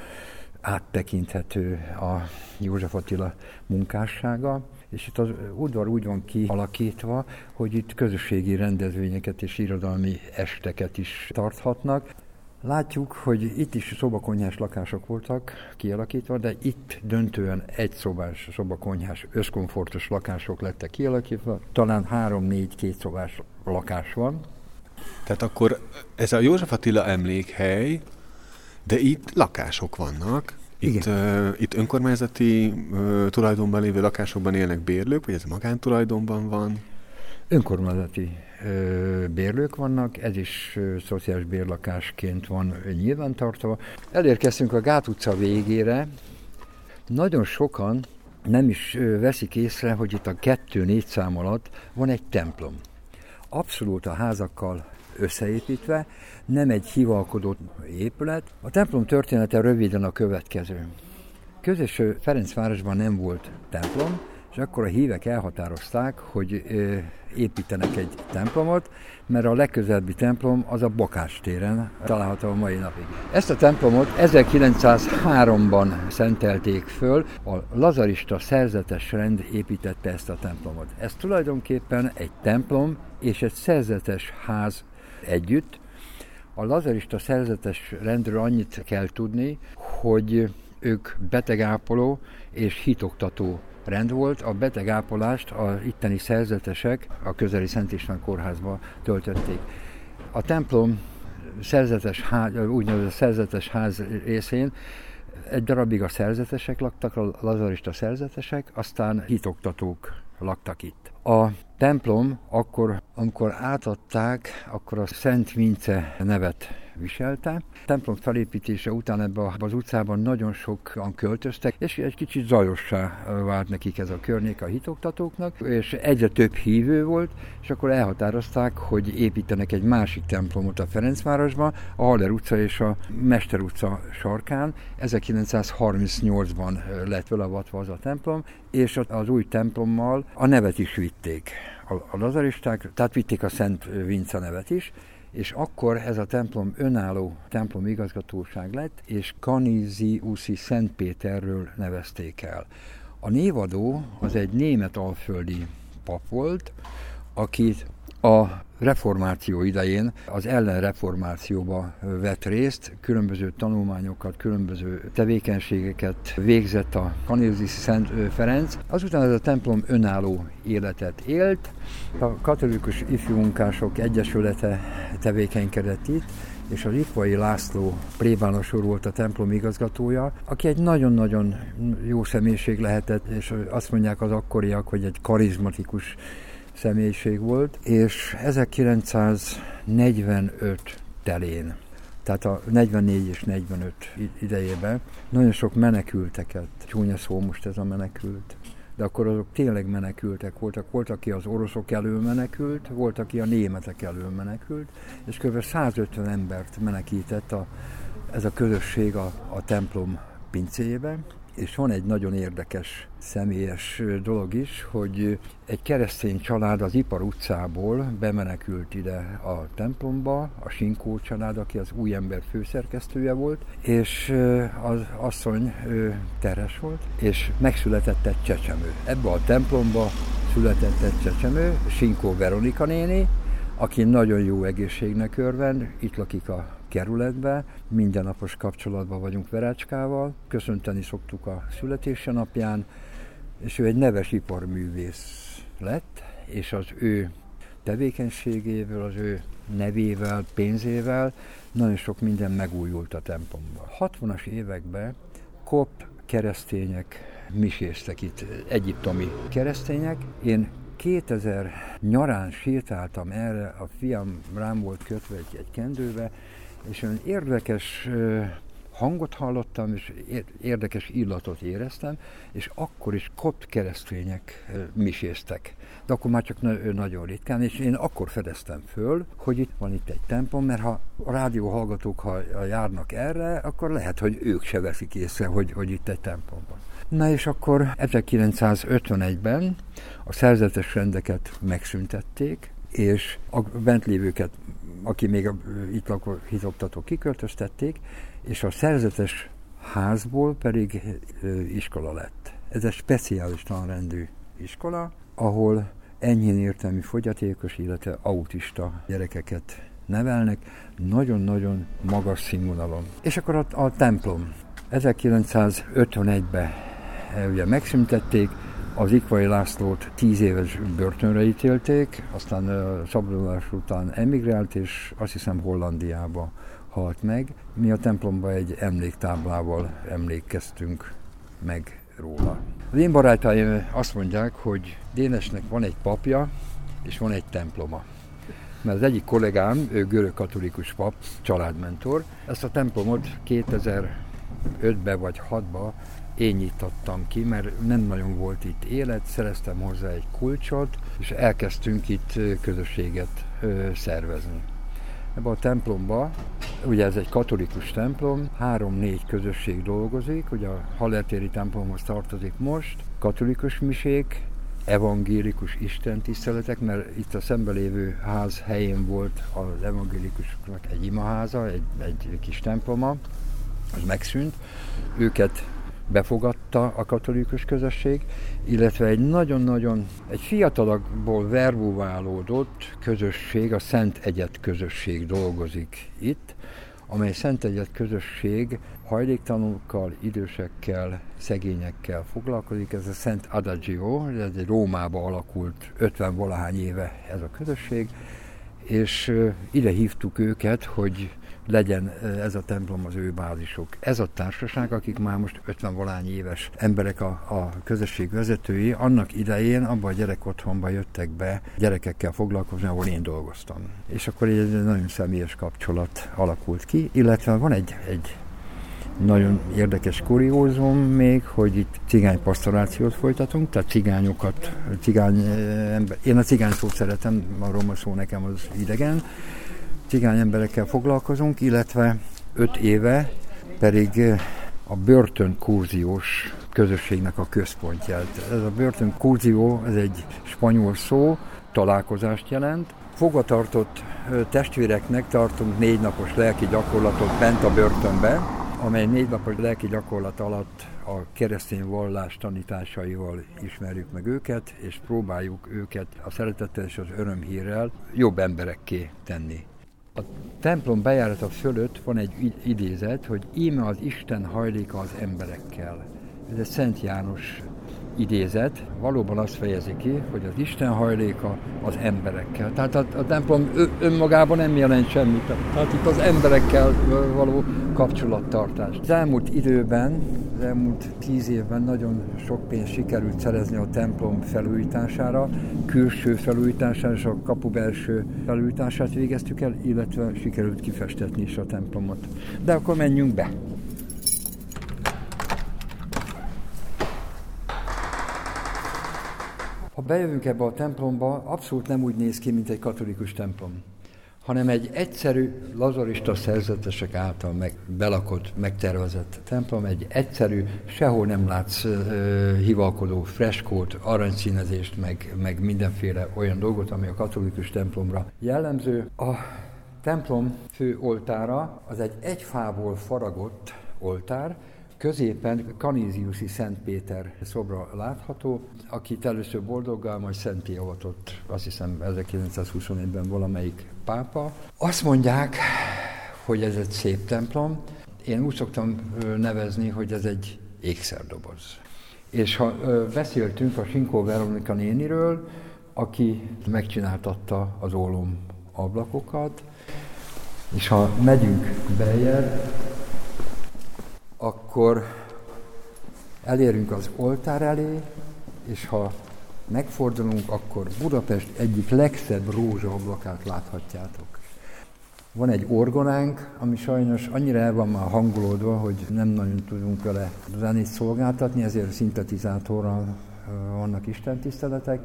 áttekinthető a József Attila munkássága, és itt az udvar úgy van kialakítva, hogy itt közösségi rendezvényeket és irodalmi esteket is tarthatnak. Látjuk, hogy itt is szobakonyhás lakások voltak kialakítva, de itt döntően egy szobás, szobakonyhás, összkomfortos lakások lettek kialakítva. Talán három-négy kétszobás lakás van. Tehát akkor ez a József Attila emlékhely, de itt lakások vannak. Itt, uh, itt önkormányzati uh, tulajdonban lévő lakásokban élnek bérlők, vagy ez magántulajdonban van? Önkormányzati bérlők vannak, ez is szociális bérlakásként van nyilvántartva. Elérkeztünk a Gát utca végére. Nagyon sokan nem is veszik észre, hogy itt a kettő-négy szám alatt van egy templom. Abszolút a házakkal összeépítve, nem egy hivalkodó épület. A templom története röviden a következő. Közös Ferencvárosban nem volt templom, és akkor a hívek elhatározták, hogy építenek egy templomot, mert a legközelebbi templom az a Bakás téren található a mai napig. Ezt a templomot 1903-ban szentelték föl, a lazarista szerzetes rend építette ezt a templomot. Ez tulajdonképpen egy templom és egy szerzetes ház együtt. A lazarista szerzetes rendről annyit kell tudni, hogy ők betegápoló és hitoktató rend volt. A betegápolást az itteni szerzetesek a közeli Szent István kórházba töltötték. A templom szerzetes ház, úgynevezett szerzetes ház részén egy darabig a szerzetesek laktak, a lazarista szerzetesek, aztán hitoktatók laktak itt. A templom akkor, amikor átadták, akkor a Szent Vince nevet viselte. A templom felépítése után ebbe az utcában nagyon sokan költöztek, és egy kicsit zajossá vált nekik ez a környék a hitoktatóknak, és egyre több hívő volt, és akkor elhatározták, hogy építenek egy másik templomot a Ferencvárosban, a Haller utca és a Mester utca sarkán. 1938-ban lett velavatva az a templom, és az új templommal a nevet is vitték a lazaristák, tehát vitték a Szent Vinca nevet is, és akkor ez a templom önálló templom igazgatóság lett, és Uszi Szent Péterről nevezték el. A névadó az egy német alföldi pap volt, akit a reformáció idején az ellenreformációba vett részt, különböző tanulmányokat, különböző tevékenységeket végzett a Kanézi Szent Ferenc. Azután ez a templom önálló életet élt, a katolikus ifjúmunkások egyesülete tevékenykedett itt, és a Litvai László plébános úr volt a templom igazgatója, aki egy nagyon-nagyon jó személyiség lehetett, és azt mondják az akkoriak, hogy egy karizmatikus személyiség volt, és 1945 telén, tehát a 44 és 45 idejében nagyon sok menekülteket, csúnya szó most ez a menekült, de akkor azok tényleg menekültek voltak. Volt, aki az oroszok elől menekült, volt, aki a németek elől menekült, és kb. 150 embert menekített a, ez a közösség a, a templom pincébe, és van egy nagyon érdekes személyes dolog is, hogy egy keresztény család az Ipar utcából bemenekült ide a templomba, a Sinkó család, aki az új ember főszerkesztője volt, és az asszony teres volt, és megszületett egy csecsemő. Ebbe a templomba született egy csecsemő, Sinkó Veronika néni, aki nagyon jó egészségnek örvend, itt lakik a kerületbe, mindennapos kapcsolatban vagyunk Verácskával, köszönteni szoktuk a születése napján, és ő egy neves iparművész lett, és az ő tevékenységével, az ő nevével, pénzével nagyon sok minden megújult a templomban. 60-as években kop keresztények miséztek itt, egyiptomi keresztények. Én 2000 nyarán sétáltam erre, a fiam rám volt kötve egy, egy kendőbe, és olyan érdekes hangot hallottam, és érdekes illatot éreztem, és akkor is kopt keresztények miséztek. De akkor már csak nagyon ritkán, és én akkor fedeztem föl, hogy itt van itt egy templom, mert ha a rádió ha járnak erre, akkor lehet, hogy ők se veszik észre, hogy, hogy itt egy templom van. Na és akkor 1951-ben a szerzetes rendeket megszüntették, és a bent lévőket, aki még itt lakó hitoktató kiköltöztették, és a szerzetes házból pedig iskola lett. Ez egy speciális tanrendű iskola, ahol enyhén értelmi fogyatékos, illetve autista gyerekeket nevelnek, nagyon-nagyon magas színvonalon. És akkor a, a templom. 1951-ben ugye megszüntették, az Ikvai Lászlót tíz éves börtönre ítélték, aztán szabadulás után emigrált, és azt hiszem Hollandiába halt meg. Mi a templomba egy emléktáblával emlékeztünk meg róla. Az én barátaim azt mondják, hogy Dénesnek van egy papja, és van egy temploma. Mert az egyik kollégám, ő görög katolikus pap, családmentor, ezt a templomot 2005-ben vagy 6-ban én nyitottam ki, mert nem nagyon volt itt élet, szereztem hozzá egy kulcsot, és elkezdtünk itt közösséget szervezni. Ebben a templomba, ugye ez egy katolikus templom, három-négy közösség dolgozik, ugye a Hallertéri templomhoz tartozik most, katolikus misék, evangélikus istentiszteletek, mert itt a szembelévő ház helyén volt az evangélikusoknak egy imaháza, egy, egy kis temploma, az megszűnt. Őket befogadta a katolikus közösség, illetve egy nagyon-nagyon, egy fiatalakból verbuválódott közösség, a Szent Egyet közösség dolgozik itt, amely Szent Egyet közösség hajléktalanul idősekkel, szegényekkel foglalkozik. Ez a Szent Adagio, ez egy Rómába alakult 50 valahány éve ez a közösség, és ide hívtuk őket, hogy legyen ez a templom az ő bázisuk. Ez a társaság, akik már most 50 valány éves emberek a, a közösség vezetői, annak idején abban a gyerek otthonba jöttek be gyerekekkel foglalkozni, ahol én dolgoztam. És akkor egy nagyon személyes kapcsolat alakult ki, illetve van egy, egy nagyon érdekes kuriózum még, hogy itt cigány pastorációt folytatunk, tehát cigányokat, cigány én a cigány szót szeretem, a roma szó nekem az idegen, cigány emberekkel foglalkozunk, illetve öt éve pedig a börtön kurziós közösségnek a központját. Ez a börtön kurzió, ez egy spanyol szó, találkozást jelent. Fogatartott testvéreknek tartunk négy napos lelki gyakorlatot bent a börtönbe, amely négy napos lelki gyakorlat alatt a keresztény vallás tanításaival ismerjük meg őket, és próbáljuk őket a szeretettel és az örömhírrel jobb emberekké tenni. A templom bejárata fölött van egy idézet, hogy íme az Isten hajléka az emberekkel. Ez egy Szent János idézet valóban azt fejezi ki, hogy az Isten hajléka az emberekkel. Tehát a, a templom önmagában nem jelent semmit. Tehát itt az emberekkel való kapcsolattartás. Az elmúlt időben, az elmúlt tíz évben nagyon sok pénzt sikerült szerezni a templom felújítására, külső felújítására és a kapu belső felújítását végeztük el, illetve sikerült kifestetni is a templomot. De akkor menjünk be! Ha bejövünk ebbe a templomba, abszolút nem úgy néz ki, mint egy katolikus templom, hanem egy egyszerű lazarista szerzetesek által meg, belakott, megtervezett templom, egy egyszerű, sehol nem látsz uh, hivalkodó freskót, aranyszínezést, meg, meg mindenféle olyan dolgot, ami a katolikus templomra jellemző. A templom fő oltára az egy egyfából faragott oltár, Középen Kaníziuszi Szent Péter szobra látható, akit először boldoggá, majd Szenté avatott, azt hiszem 1921-ben valamelyik pápa. Azt mondják, hogy ez egy szép templom. Én úgy szoktam nevezni, hogy ez egy ékszerdoboz. És ha beszéltünk a Sinkó Veronika néniről, aki megcsináltatta az ólom ablakokat, és ha megyünk bejebb, akkor elérünk az oltár elé, és ha megfordulunk, akkor Budapest egyik legszebb rózsaablakát láthatjátok. Van egy orgonánk, ami sajnos annyira el van már hangolódva, hogy nem nagyon tudunk vele zenét szolgáltatni, ezért szintetizátorral vannak istentiszteletek.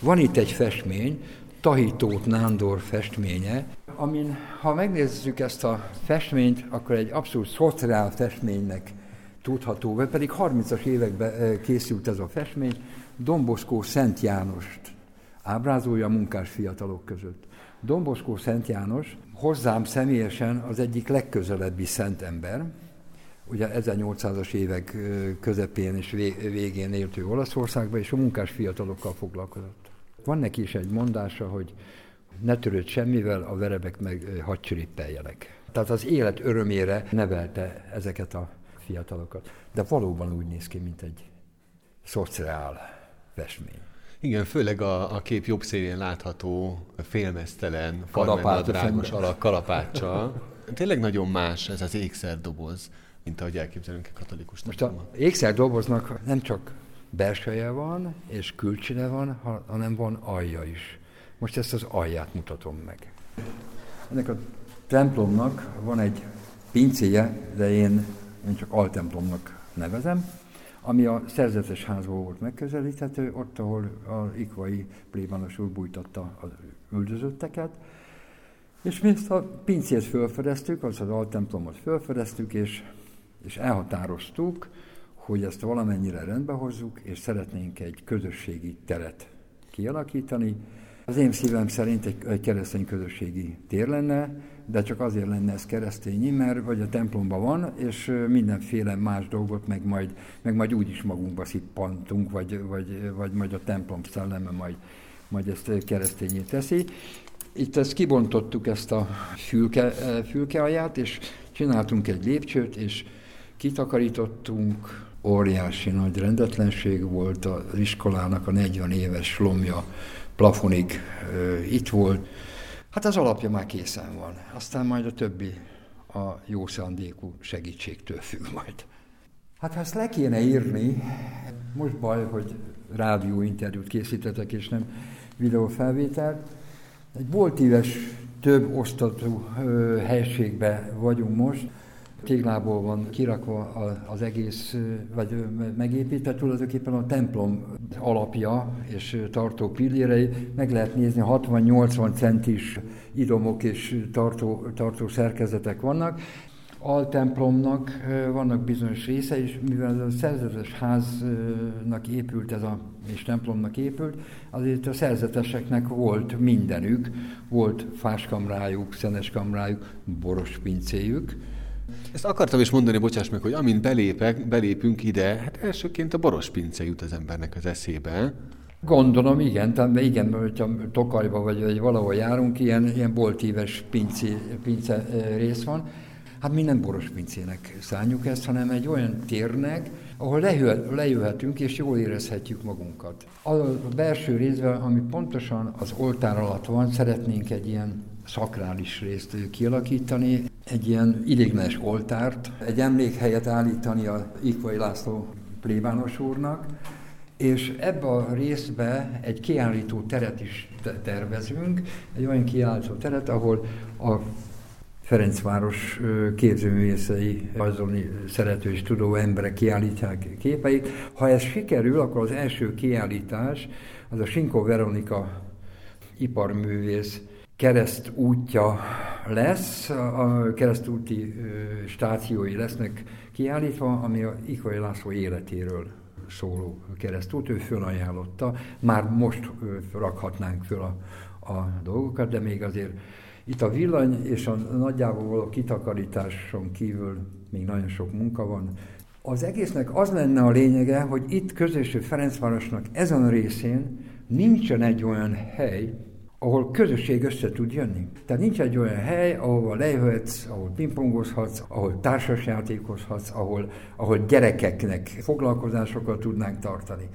Van itt egy festmény, Tahitót Nándor festménye, amin ha megnézzük ezt a festményt, akkor egy abszolút szociál festménynek tudható be, pedig 30-as években készült ez a festmény, Domboszkó Szent Jánost ábrázolja a munkás fiatalok között. Domboszkó Szent János hozzám személyesen az egyik legközelebbi szent ember, ugye 1800-as évek közepén és végén élt ő Olaszországban, és a munkás fiatalokkal foglalkozott. Van neki is egy mondása, hogy ne törőd semmivel, a verebek meg hadd csirippeljenek. Tehát az élet örömére nevelte ezeket a fiatalokat. De valóban úgy néz ki, mint egy szociál festmény. Igen, főleg a, a kép jobb szélén látható félmeztelen, farmernadrágos alak kalapáccsal. Tényleg nagyon más ez az ékszerdoboz, mint ahogy elképzelünk a katolikus Most a ékszerdoboznak nem csak belseje van, és külcsine van, hanem van alja is. Most ezt az alját mutatom meg. Ennek a templomnak van egy pincéje, de én, én csak altemplomnak nevezem, ami a szerzetes házból volt megközelíthető, ott, ahol a ikvai plébános úr bújtatta az üldözötteket, és mi ezt a pincét felfedeztük, az az altemplomot felfedeztük, és, és elhatároztuk, hogy ezt valamennyire rendbe hozzuk, és szeretnénk egy közösségi teret kialakítani, az én szívem szerint egy, egy keresztény közösségi tér lenne, de csak azért lenne ez keresztényi, mert vagy a templomban van, és mindenféle más dolgot meg majd, meg majd úgy is magunkba szippantunk, vagy, vagy, vagy majd a templom szelleme majd, majd ezt keresztényé teszi. Itt ezt kibontottuk, ezt a fülke, fülkealját, és csináltunk egy lépcsőt, és kitakarítottunk, óriási nagy rendetlenség volt az iskolának a 40 éves lomja plafonig itt volt. Hát az alapja már készen van. Aztán majd a többi a jó szándékú segítségtől függ majd. Hát ha ezt le kéne írni, most baj, hogy rádióinterjút készítetek, és nem videófelvételt. Egy boltíves több osztatú helységbe vagyunk most, téglából van kirakva az egész, vagy megépítve, tulajdonképpen a templom alapja és tartó pillérei, meg lehet nézni, 60-80 centis idomok és tartó, tartó szerkezetek vannak. Altemplomnak vannak bizonyos része, és mivel a szerzetes háznak épült ez a, és templomnak épült, azért a szerzeteseknek volt mindenük, volt fáskamrájuk, szeneskamrájuk, boros pincéjük, ezt akartam is mondani, bocsáss meg, hogy amint belépek, belépünk ide, hát elsőként a boros pince jut az embernek az eszébe. Gondolom, igen, tehát igen, hogyha Tokajba vagy, vagy valahol járunk, ilyen, ilyen boltíves pince, pince rész van. Hát mi nem boros pincének szálljuk ezt, hanem egy olyan térnek, ahol lejöhetünk és jól érezhetjük magunkat. A belső részben, ami pontosan az oltár alatt van, szeretnénk egy ilyen szakrális részt kialakítani, egy ilyen idéglenes oltárt, egy emlékhelyet állítani a Ikvai László plébános úrnak, és ebbe a részbe egy kiállító teret is tervezünk, egy olyan kiállító teret, ahol a Ferencváros képzőművészei, rajzolni szerető és tudó emberek kiállítják képeit. Ha ez sikerül, akkor az első kiállítás az a Sinkó Veronika iparművész kereszt útja lesz, a keresztúti stációi lesznek kiállítva, ami a Ikai László életéről szóló keresztút, ő fölajánlotta. Már most rakhatnánk föl a, a dolgokat, de még azért itt a villany és a nagyjából való kitakarításon kívül még nagyon sok munka van. Az egésznek az lenne a lényege, hogy itt közöső Ferencvárosnak ezen a részén nincsen egy olyan hely, ahol közösség össze tud jönni. Tehát nincs egy olyan hely, ahol lejöhetsz, ahol pingpongozhatsz, ahol társasjátékozhatsz, ahol, ahol gyerekeknek foglalkozásokat tudnánk tartani.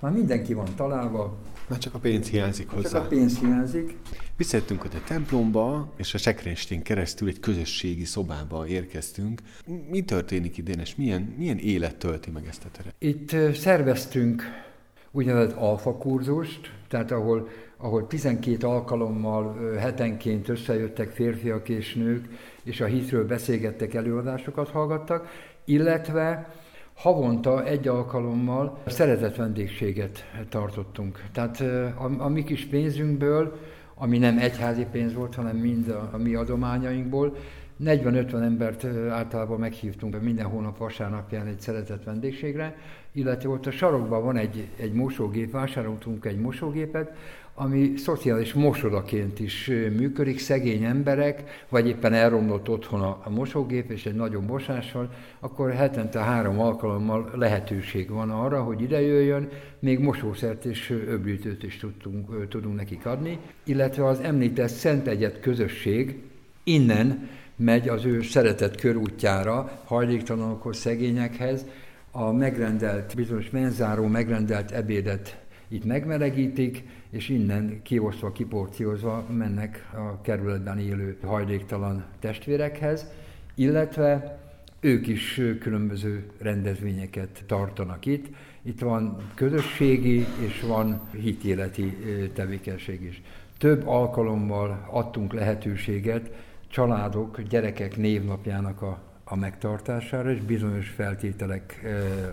Már mindenki van találva. Már csak a pénz hiányzik hozzá. Csak a pénz hiányzik. Visszajöttünk a templomba, és a Sekrenstén keresztül egy közösségi szobába érkeztünk. Mi történik idén, és milyen, milyen élet tölti meg ezt a teret? Itt szerveztünk úgynevezett alfa kurzust, tehát ahol ahol 12 alkalommal hetenként összejöttek férfiak és nők, és a hitről beszélgettek, előadásokat hallgattak, illetve havonta egy alkalommal szeretett vendégséget tartottunk. Tehát a, a mi kis pénzünkből, ami nem egyházi pénz volt, hanem mind a, a mi adományainkból, 40-50 embert általában meghívtunk minden hónap vasárnapján egy szeretett vendégségre, illetve ott a sarokban van egy, egy mosógép, vásároltunk egy mosógépet, ami szociális mosodaként is működik, szegény emberek, vagy éppen elromlott otthon a, mosógép és egy nagyon mosással, akkor hetente három alkalommal lehetőség van arra, hogy ide jöjjön, még mosószert és öblítőt is tudtunk, tudunk nekik adni, illetve az említett Szent Egyet közösség innen megy az ő szeretett körútjára, hajléktalanokhoz, szegényekhez, a megrendelt, bizonyos menzáró megrendelt ebédet itt megmelegítik, és innen kiosztva, kiporciózva mennek a kerületben élő hajléktalan testvérekhez, illetve ők is különböző rendezvényeket tartanak itt. Itt van közösségi és van hitéleti tevékenység is. Több alkalommal adtunk lehetőséget családok, gyerekek névnapjának a, a megtartására, és bizonyos feltételek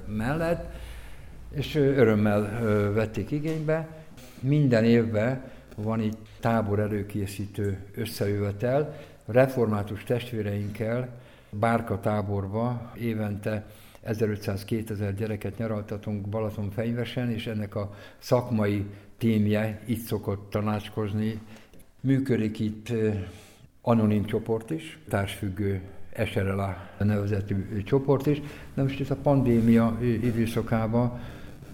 mellett, és örömmel vették igénybe. Minden évben van egy tábor előkészítő összejövetel, református testvéreinkkel Bárka táborba évente 1500-2000 gyereket nyaraltatunk Balaton fenyvesen, és ennek a szakmai témje itt szokott tanácskozni. Működik itt anonim csoport is, társfüggő SRLA nevezetű csoport is, de most itt a pandémia időszakában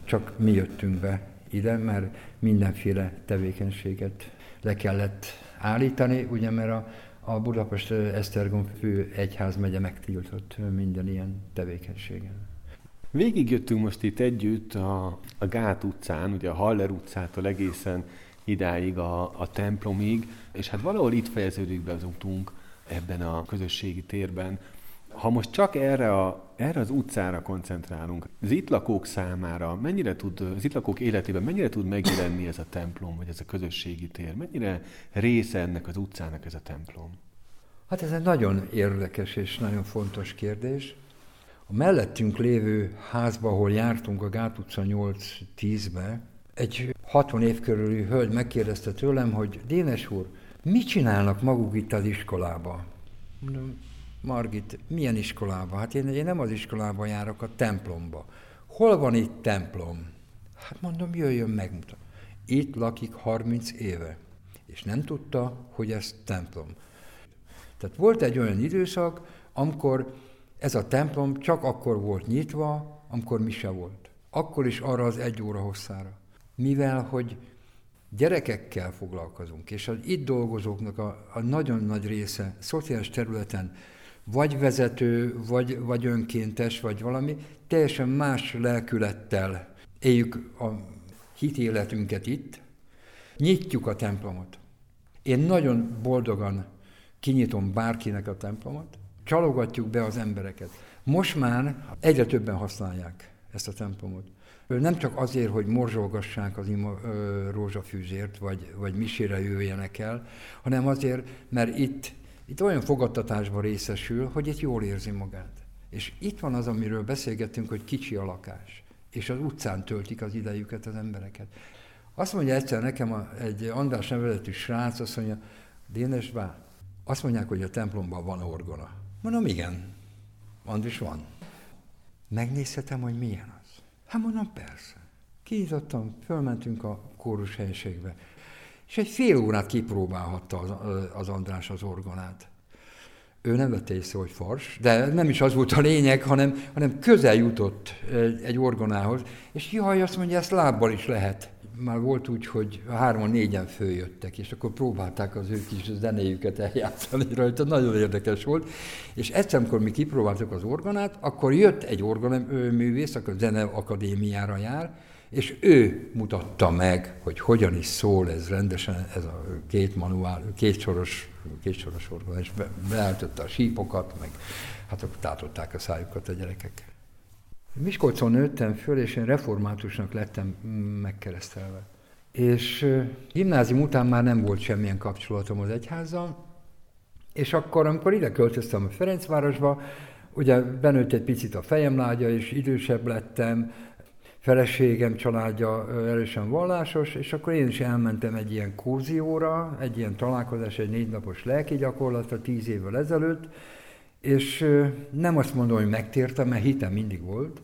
csak mi jöttünk be ide, mert mindenféle tevékenységet le kellett állítani, ugye mert a, a Budapest Esztergom fő egyházmegye megtiltott minden ilyen tevékenységen. Végigjöttünk most itt együtt a, a Gát utcán, ugye a Haller utcától egészen idáig a, a templomig, és hát valahol itt fejeződik be az utunk, ebben a közösségi térben. Ha most csak erre, a, erre az utcára koncentrálunk, az itt lakók számára mennyire tud, az itt lakók életében mennyire tud megjelenni ez a templom, vagy ez a közösségi tér? Mennyire része ennek az utcának ez a templom? Hát ez egy nagyon érdekes és nagyon fontos kérdés. A mellettünk lévő házba, ahol jártunk a Gát utca 8-10-be, egy 60 év körüli hölgy megkérdezte tőlem, hogy Dénes úr, mit csinálnak maguk itt az iskolába? Mondom, Margit, milyen iskolába? Hát én, én nem az iskolába járok, a templomba. Hol van itt templom? Hát mondom, jöjjön megmutat. Itt lakik 30 éve, és nem tudta, hogy ez templom. Tehát volt egy olyan időszak, amikor ez a templom csak akkor volt nyitva, amikor mi se volt. Akkor is arra az egy óra hosszára. Mivel, hogy gyerekekkel foglalkozunk, és az itt dolgozóknak a, a nagyon nagy része szociális területen vagy vezető, vagy, vagy önkéntes, vagy valami, teljesen más lelkülettel éljük a hitéletünket itt, nyitjuk a templomot. Én nagyon boldogan kinyitom bárkinek a templomot, csalogatjuk be az embereket. Most már egyre többen használják ezt a templomot. Nem csak azért, hogy morzsolgassák az ima ö, rózsafűzért, vagy, vagy misére jöjjenek el, hanem azért, mert itt, itt olyan fogadtatásban részesül, hogy itt jól érzi magát. És itt van az, amiről beszélgettünk, hogy kicsi a lakás, és az utcán töltik az idejüket az embereket. Azt mondja egyszer nekem a, egy András neveletű srác, azt mondja, Dénes bá, azt mondják, hogy a templomban van orgona. Mondom, igen, Andris van. Megnézhetem, hogy milyen. Hát mondom, persze. Kinyitottam, fölmentünk a kórus helységbe. És egy fél órát kipróbálhatta az, az András az orgonát. Ő nem vette észre, hogy fars, de nem is az volt a lényeg, hanem, hanem közel jutott egy, egy orgonához, és jaj, azt mondja, ezt lábbal is lehet már volt úgy, hogy hárman, négyen följöttek, és akkor próbálták az ő kis zenéjüket eljátszani rajta, nagyon érdekes volt. És egyszer, amikor mi kipróbáltuk az organát, akkor jött egy organművész, akkor a Zene Akadémiára jár, és ő mutatta meg, hogy hogyan is szól ez rendesen, ez a két manuál, két soros, két soros organa, és be, beállította a sípokat, meg hát akkor tátották a szájukat a gyerekek. Miskolcon nőttem föl, és én reformátusnak lettem megkeresztelve. És gimnázium után már nem volt semmilyen kapcsolatom az egyházzal, és akkor, amikor ide költöztem a Ferencvárosba, ugye benőtt egy picit a fejem lágya, és idősebb lettem, feleségem családja erősen vallásos, és akkor én is elmentem egy ilyen kurzióra, egy ilyen találkozás, egy négy napos lelki gyakorlatra tíz évvel ezelőtt, és nem azt mondom, hogy megtértem, mert hitem mindig volt,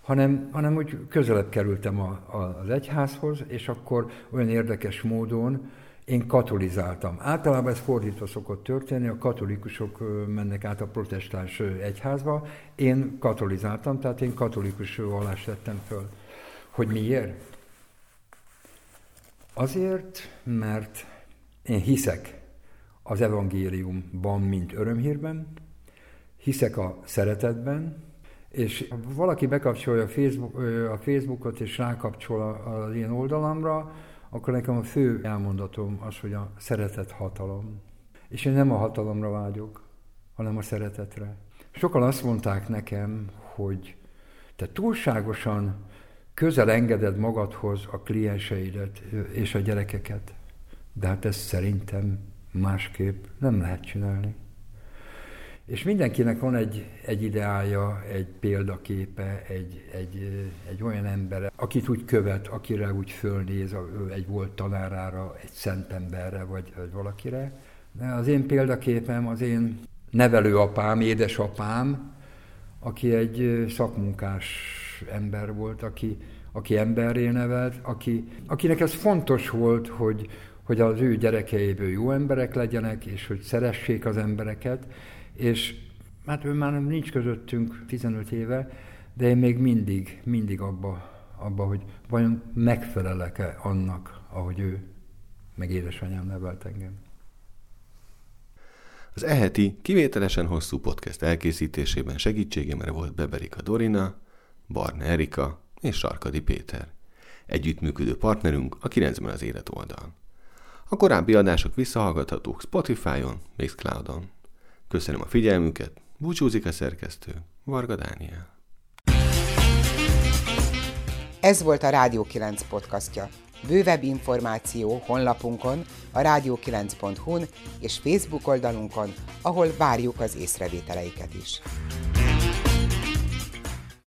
hanem, hanem úgy közelebb kerültem a, a, az egyházhoz, és akkor olyan érdekes módon én katolizáltam. Általában ez fordítva szokott történni, a katolikusok mennek át a protestáns egyházba, én katolizáltam, tehát én katolikus vallást tettem föl. Hogy miért? Azért, mert én hiszek az evangéliumban, mint örömhírben, hiszek a szeretetben, és valaki bekapcsolja a, Facebook, a Facebookot és rákapcsol az én oldalamra, akkor nekem a fő elmondatom az, hogy a szeretet hatalom. És én nem a hatalomra vágyok, hanem a szeretetre. Sokan azt mondták nekem, hogy te túlságosan közel engeded magadhoz a klienseidet és a gyerekeket. De hát ezt szerintem másképp nem lehet csinálni. És mindenkinek van egy, egy ideája, egy példaképe, egy, egy, egy olyan ember, akit úgy követ, akire úgy fölnéz, egy volt tanárára, egy szent emberre, vagy, vagy valakire. De az én példaképem az én nevelőapám, édesapám, aki egy szakmunkás ember volt, aki, aki emberré nevelt, aki, akinek ez fontos volt, hogy, hogy az ő gyerekeiből jó emberek legyenek, és hogy szeressék az embereket, és hát ő már nincs közöttünk 15 éve, de én még mindig, mindig abba, abba hogy vajon megfelelek-e annak, ahogy ő, meg édesanyám nevelt engem. Az eheti kivételesen hosszú podcast elkészítésében segítségemre volt Beberika Dorina, Barna Erika és Sarkadi Péter. Együttműködő partnerünk a 90 az élet oldal. A korábbi adások visszahallgathatók Spotify-on, Mixcloud-on. Köszönöm a figyelmüket, búcsúzik a szerkesztő, Varga Dániel. Ez volt a Rádió 9 podcastja. Bővebb információ honlapunkon, a rádió9.hu-n és Facebook oldalunkon, ahol várjuk az észrevételeiket is.